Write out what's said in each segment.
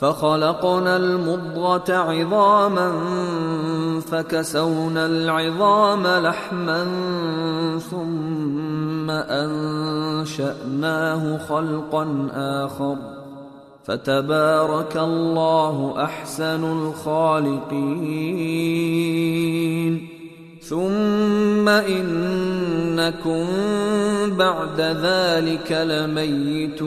فخلقنا المضغة عظاما فكسونا العظام لحما ثم أنشأناه خلقا آخر. فتبارك الله أحسن الخالقين. ثم إنكم بعد ذلك لميتون.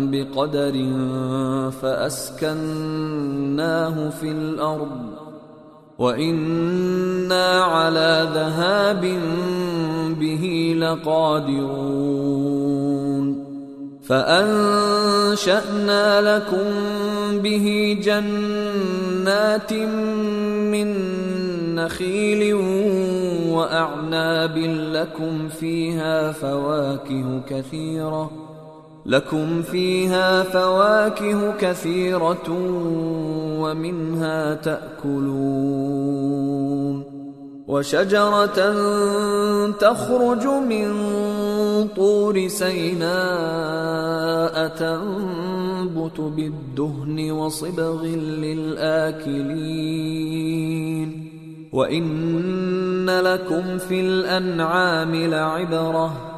بقدر فأسكناه في الأرض وإنا على ذهاب به لقادرون فأنشأنا لكم به جنات من نخيل وأعناب لكم فيها فواكه كثيرة لكم فيها فواكه كثيرة ومنها تأكلون وشجرة تخرج من طور سيناء تنبت بالدهن وصبغ للآكلين وإن لكم في الأنعام لعبرةً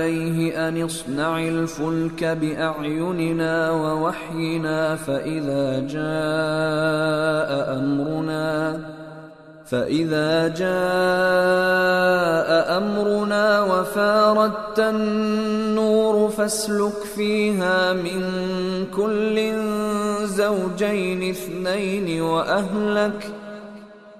اليه أن اصنع الفلك بأعيننا ووحينا فإذا جاء أمرنا فإذا جاء أمرنا وفاردت النور فاسلك فيها من كل زوجين اثنين وأهلك.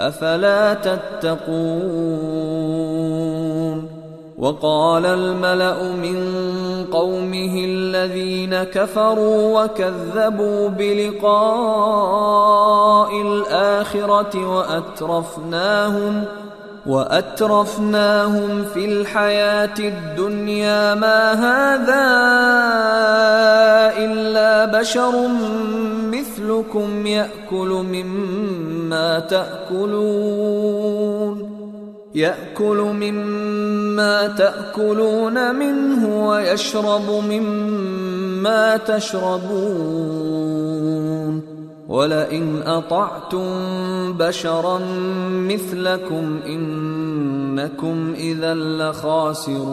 أفلا تتقون؟ وقال الملأ من قومه الذين كفروا وكذبوا بلقاء الآخرة وأترفناهم وأترفناهم في الحياة الدنيا ما هذا إلا بشر مثلكم يأكل مما تأكلون يأكل مما تأكلون منه ويشرب مما تشربون ولئن أطعتم بشرا مثلكم إنكم إذا لخاسرون.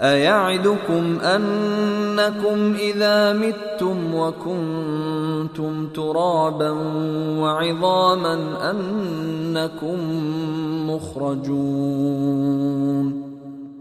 أيعدكم أنكم إذا متم وكنتم ترابا وعظاما أنكم مخرجون.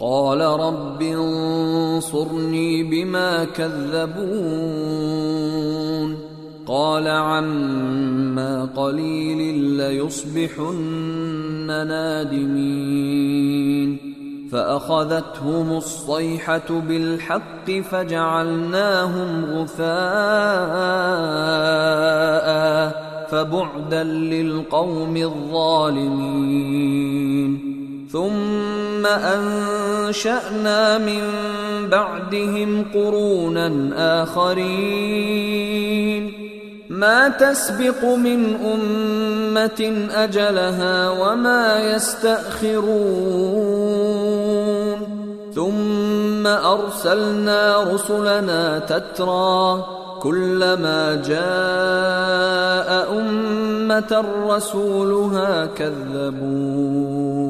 قال رب انصرني بما كذبون. قال عما قليل ليصبحن نادمين. فأخذتهم الصيحة بالحق فجعلناهم غثاء فبعدا للقوم الظالمين. ثم أنشأنا من بعدهم قرونا آخرين. ما تسبق من أمة أجلها وما يستأخرون. ثم أرسلنا رسلنا تترى كلما جاء أمة رسولها كذبوه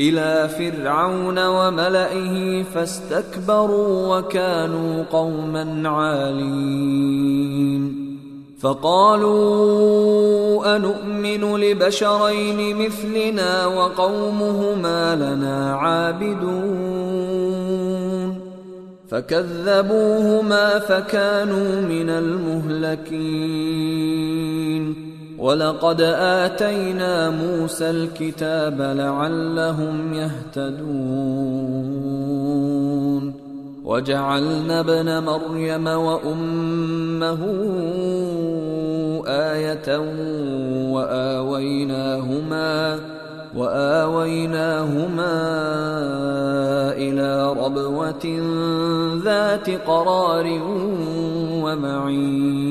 إلى فرعون وملئه فاستكبروا وكانوا قوما عالين. فقالوا انومن لبشرين مثلنا وقومهما لنا عابدون. فكذبوهما فكانوا من المهلكين. ولقد اتينا موسى الكتاب لعلهم يهتدون وجعلنا ابن مريم وامه إيه واويناهما واويناهما إلى ربوه ذات قرار ومعين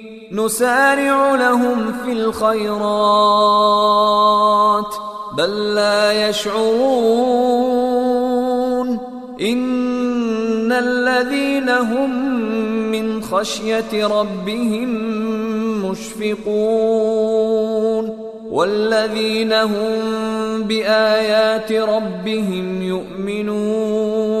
نسارع لهم في الخيرات بل لا يشعرون. إن الذين هم من خشية ربهم مشفقون. والذين هم بآيات ربهم يؤمنون.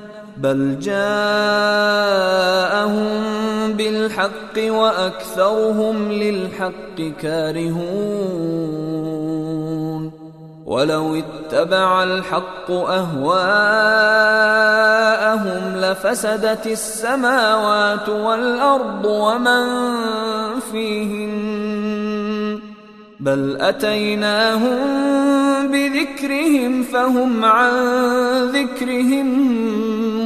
بل جاءهم بالحق وأكثرهم للحق كارهون ولو اتبع الحق اهواءهم لفسدت السماوات والارض ومن فيهن بل اتيناهم بذكرهم فهم عن ذكرهم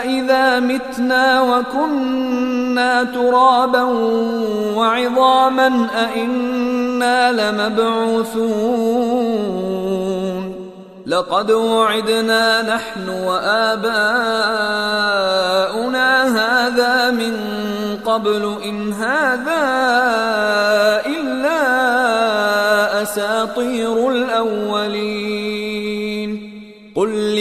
أإذا متنا وكنا ترابا وعظاما أإنا لمبعوثون لقد وعدنا نحن وآباؤنا هذا من قبل إن هذا إلا أساطير الأولين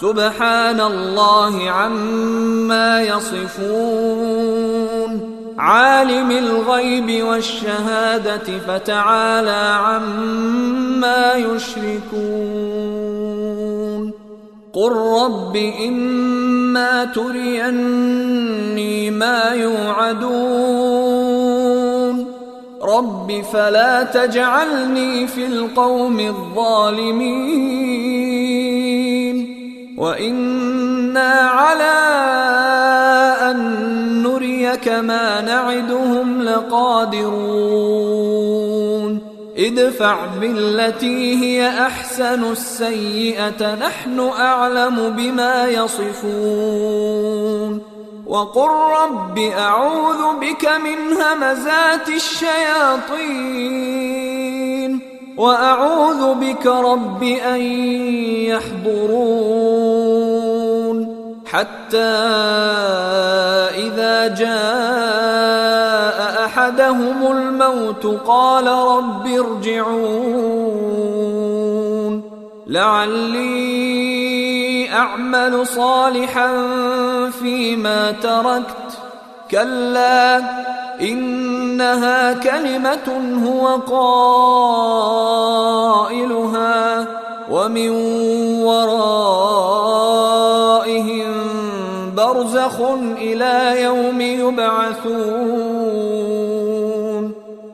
سبحان الله عما يصفون. عالم الغيب والشهادة فتعالى عما يشركون. قل رب إما تريني ما يوعدون. رب فلا تجعلني في القوم الظالمين. وأنا على ان نريك ما نعدهم لقادرون ادفع بالتي هي احسن السيئه نحن اعلم بما يصفون وقل رب اعوذ بك من همزات الشياطين وأعوذ بك رب أن يحضرون. حتى إذا جاء أحدهم الموت قال رب ارجعون. لعلي أعمل صالحا فيما تركت. كلا إنها كلمة هو قائلها ومن ورائهم برزخ إلى يوم يبعثون.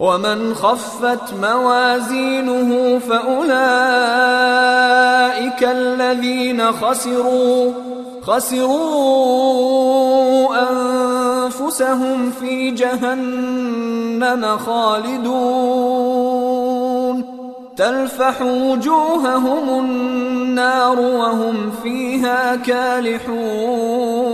ومن خفت موازينه فأولئك الذين خسروا خسروا أنفسهم في جهنم خالدون. تلفح وجوههم النار وهم فيها كالحون.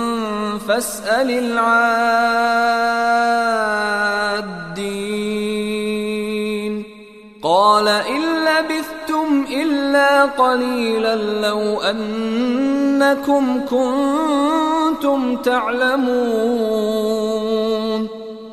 فاسأل العادين. قال إن لبثتم إلا قليلا لو أنكم كنتم تعلمون.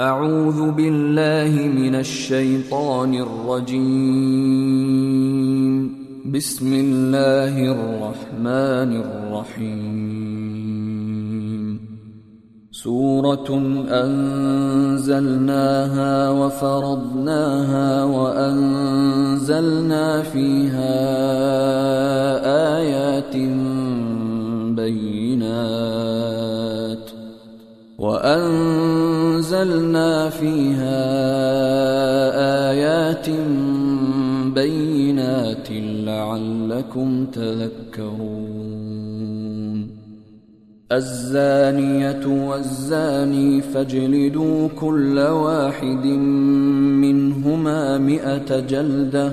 أعوذ بالله من الشيطان الرجيم. بسم الله الرحمن الرحيم. سورة أنزلناها وفرضناها وأنزلنا فيها آيات بينات. وانزلنا فيها آيات بينات لعلكم تذكرون. الزانية والزاني فاجلدوا كل واحد منهما مائه جلدة.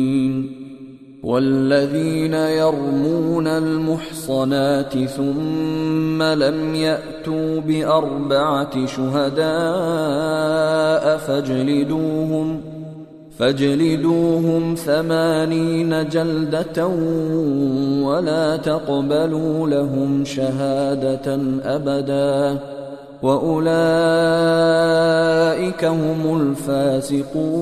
والذين يرمون المحصنات ثم لم يأتوا بأربعة شهداء فاجلدوهم فاجلدوهم ثمانين جلدة ولا تقبلوا لهم شهادة أبدا. وأولئك هم الفاسقون.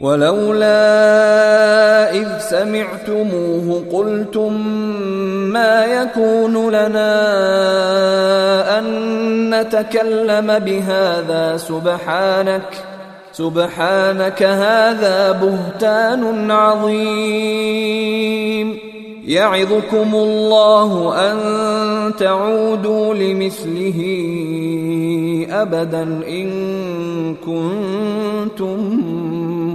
ولولا إذ سمعتموه قلتم ما يكون لنا أن نتكلم بهذا سبحانك سبحانك هذا بهتان عظيم. يعظكم الله أن تعودوا لمثله أبدا إن كنتم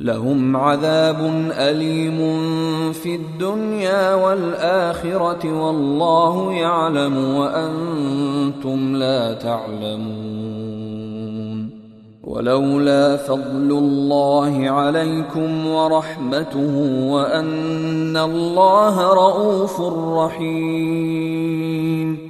لهم عذاب أليم في الدنيا والآخرة والله يعلم وأنتم لا تعلمون. ولولا فضل الله عليكم ورحمته وأن الله رؤوف رحيم.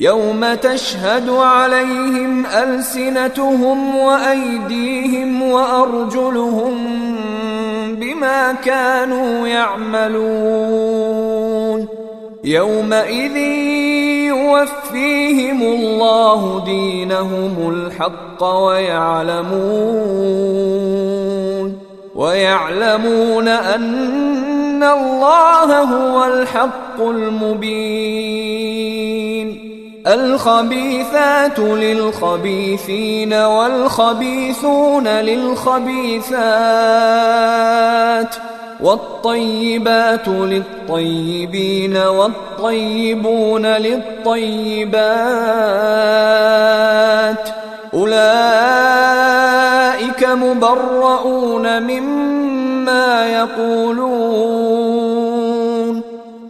يوم تشهد عليهم ألسنتهم وأيديهم وأرجلهم بما كانوا يعملون. يومئذ يوفيهم الله دينهم الحق ويعلمون. ويعلمون أن الله هو الحق المبين. الخبيثات للخبيثين والخبيثون للخبيثات والطيبات للطيبين والطيبون للطيبات أولئك مبرؤون مما يقولون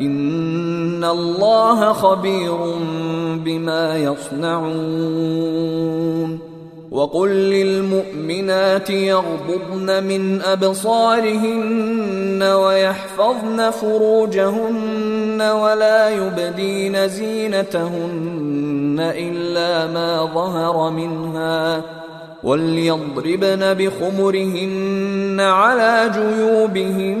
ان الله خبير بما يصنعون وقل للمؤمنات يغضضن من ابصارهن ويحفظن فروجهن ولا يبدين زينتهن الا ما ظهر منها وليضربن بخمرهن على جيوبهن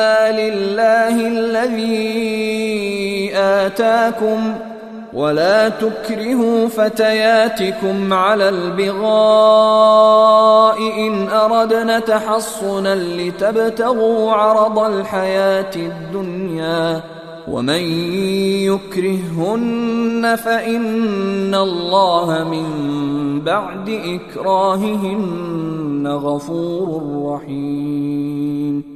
لله الذي اتاكم ولا تكرهوا فتياتكم على البغاء ان اردنا تحصنا لتبتغوا عرض الحياة الدنيا ومن يكرههن فان الله من بعد اكراههن غفور رحيم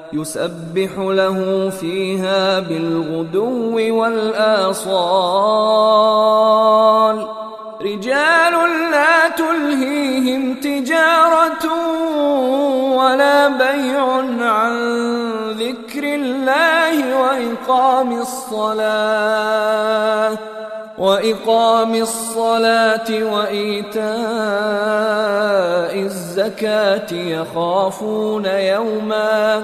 يسبح له فيها بالغدو والآصال. رجال لا تلهيهم تجارة ولا بيع عن ذكر الله وإقام الصلاة. وإقام الصلاة وإيتاء الزكاة يخافون يوماً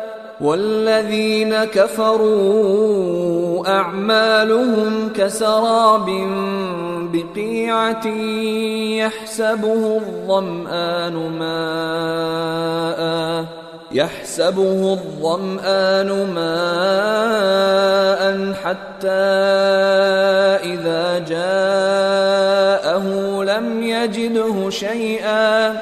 والذين كفروا أعمالهم كسراب بقيعة يحسبه الظمآن ماء يحسبه الظمآن ماء حتى إذا جاءه لم يجده شيئا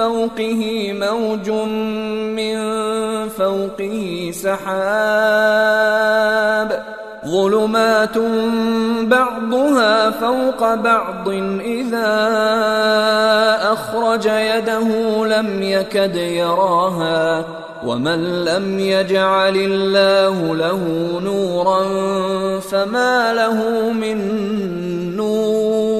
فوقه موج من فوقه سحاب ظلمات بعضها فوق بعض إذا أخرج يده لم يكد يراها ومن لم يجعل الله له نورا فما له من نور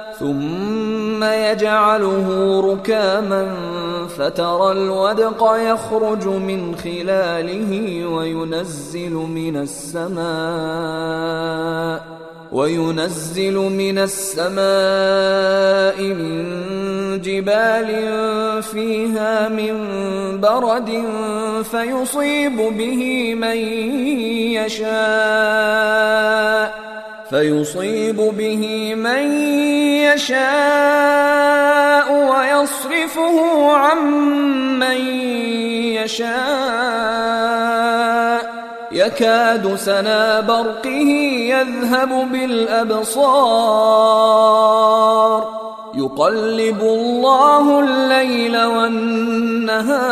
ثم يجعله ركاما فترى الودق يخرج من خلاله وينزل من السماء وينزل من السماء من جبال فيها من برد فيصيب به من يشاء فيصيب به من يشاء ويصرفه عن من يشاء. يكاد سنا برقه يذهب بالأبصار. يقلب الله الليل والنهار.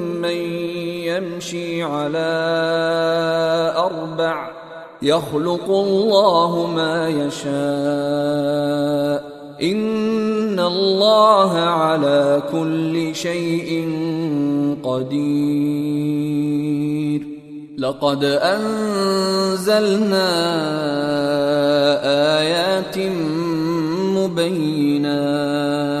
يمشي على أربع يخلق الله ما يشاء. إن الله على كل شيء قدير. لقد أنزلنا آيات مبينات.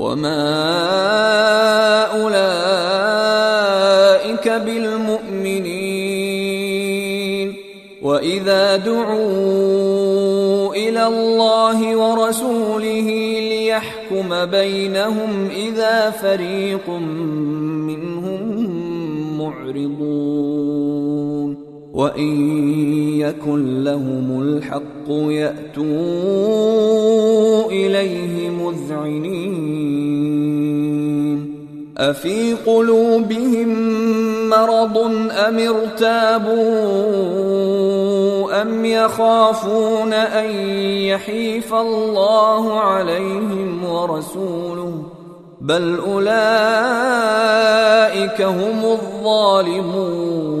وما اولئك بالمؤمنين واذا دعوا إلى الله ورسوله ليحكم بينهم اذا فريق منهم معرضون وان يكن لهم الحق ياتوا اليه مذعنين افي قلوبهم مرض ام ارتابوا ام يخافون ان يحيف الله عليهم ورسوله بل اولئك هم الظالمون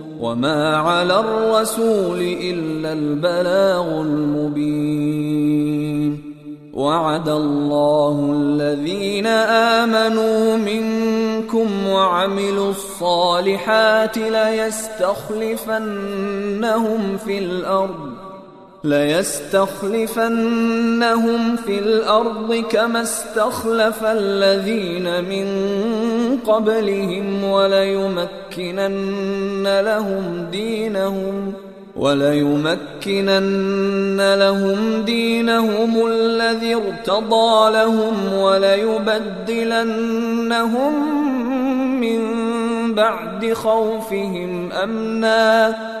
وما على الرسول الا البلاغ المبين وعد الله الذين امنوا منكم وعملوا الصالحات ليستخلفنهم في الأرض ليستخلفنهم في الأرض كما استخلف الذين من قبلهم وليمكنن لهم دينهم وليمكنن لهم دينهم الذي ارتضى لهم وليبدلنهم من بعد خوفهم امنا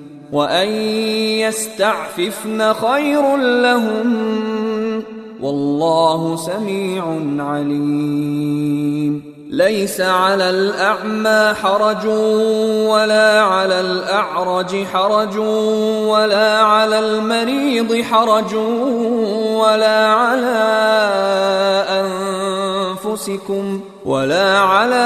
وان يستعففن خير لهم والله سميع عليم ليس على الاعمى حرج ولا على الاعرج حرج ولا على المريض حرج ولا على انفسكم ولا على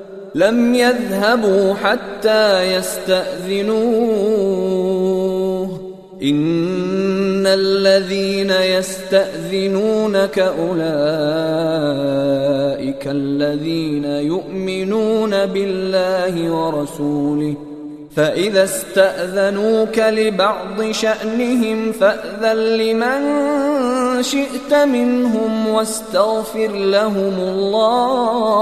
لم يذهبوا حتى يستأذنوه. إن الذين يستأذنونك أولئك الذين يؤمنون بالله ورسوله. فإذا استأذنوك لبعض شأنهم فأذن لمن شئت منهم واستغفر لهم الله.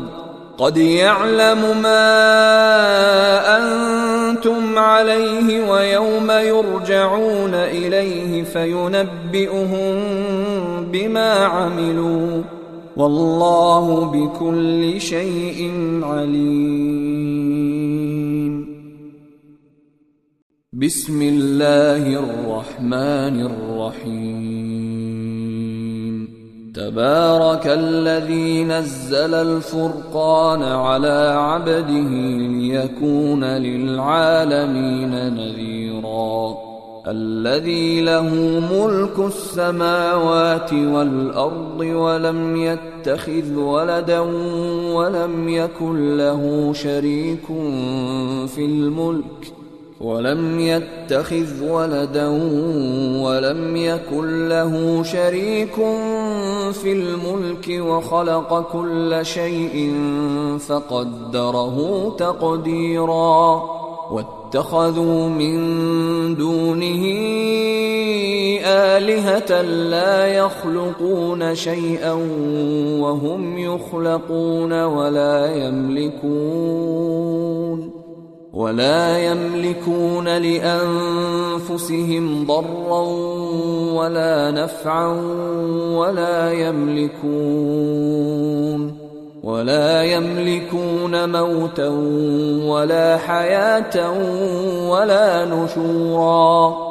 قد يعلم ما أنتم عليه ويوم يرجعون إليه فينبئهم بما عملوا والله بكل شيء عليم. بسم الله الرحمن الرحيم. تبارك الذي نزل الفرقان على عبده ليكون للعالمين نذيراً. الذي له ملك السماوات والأرض ولم يتخذ ولدا ولم يكن له شريك في الملك ولم يتخذ ولدا ولم يكن له شريك في الملك وخلق كل شيء فقدره تقديرا. واتخذوا من دونه آلهة لا يخلقون شيئا وهم يخلقون ولا يملكون. ولا يملكون لأنفسهم ضرا ولا نفعا ولا يملكون ولا يملكون موتا ولا حياة ولا نشورا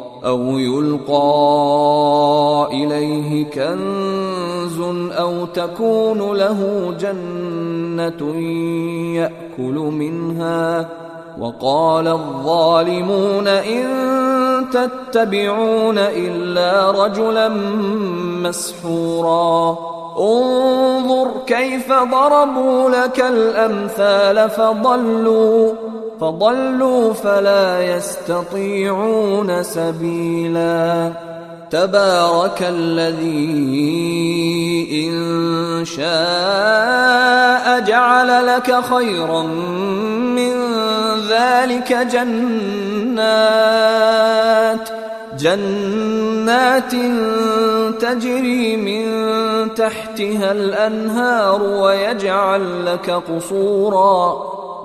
أو يلقى إليه كنز أو تكون له جنة يأكل منها وقال الظالمون إن تتبعون إلا رجلا مسحورا. انظر كيف ضربوا لك الأمثال فضلوا. فضلوا فلا يستطيعون سبيلا. تبارك الذي إن شاء جعل لك خيرا من ذلك جنات جنات تجري من تحتها الأنهار ويجعل لك قصورا.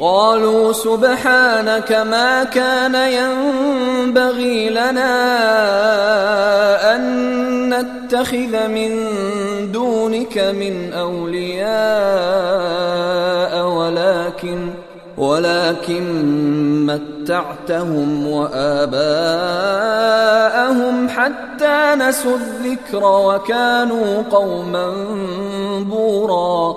قالوا سبحانك ما كان ينبغي لنا أن نتخذ من دونك من أولياء ولكن ولكن متعتهم وآباءهم حتى نسوا الذكر وكانوا قوما بورا.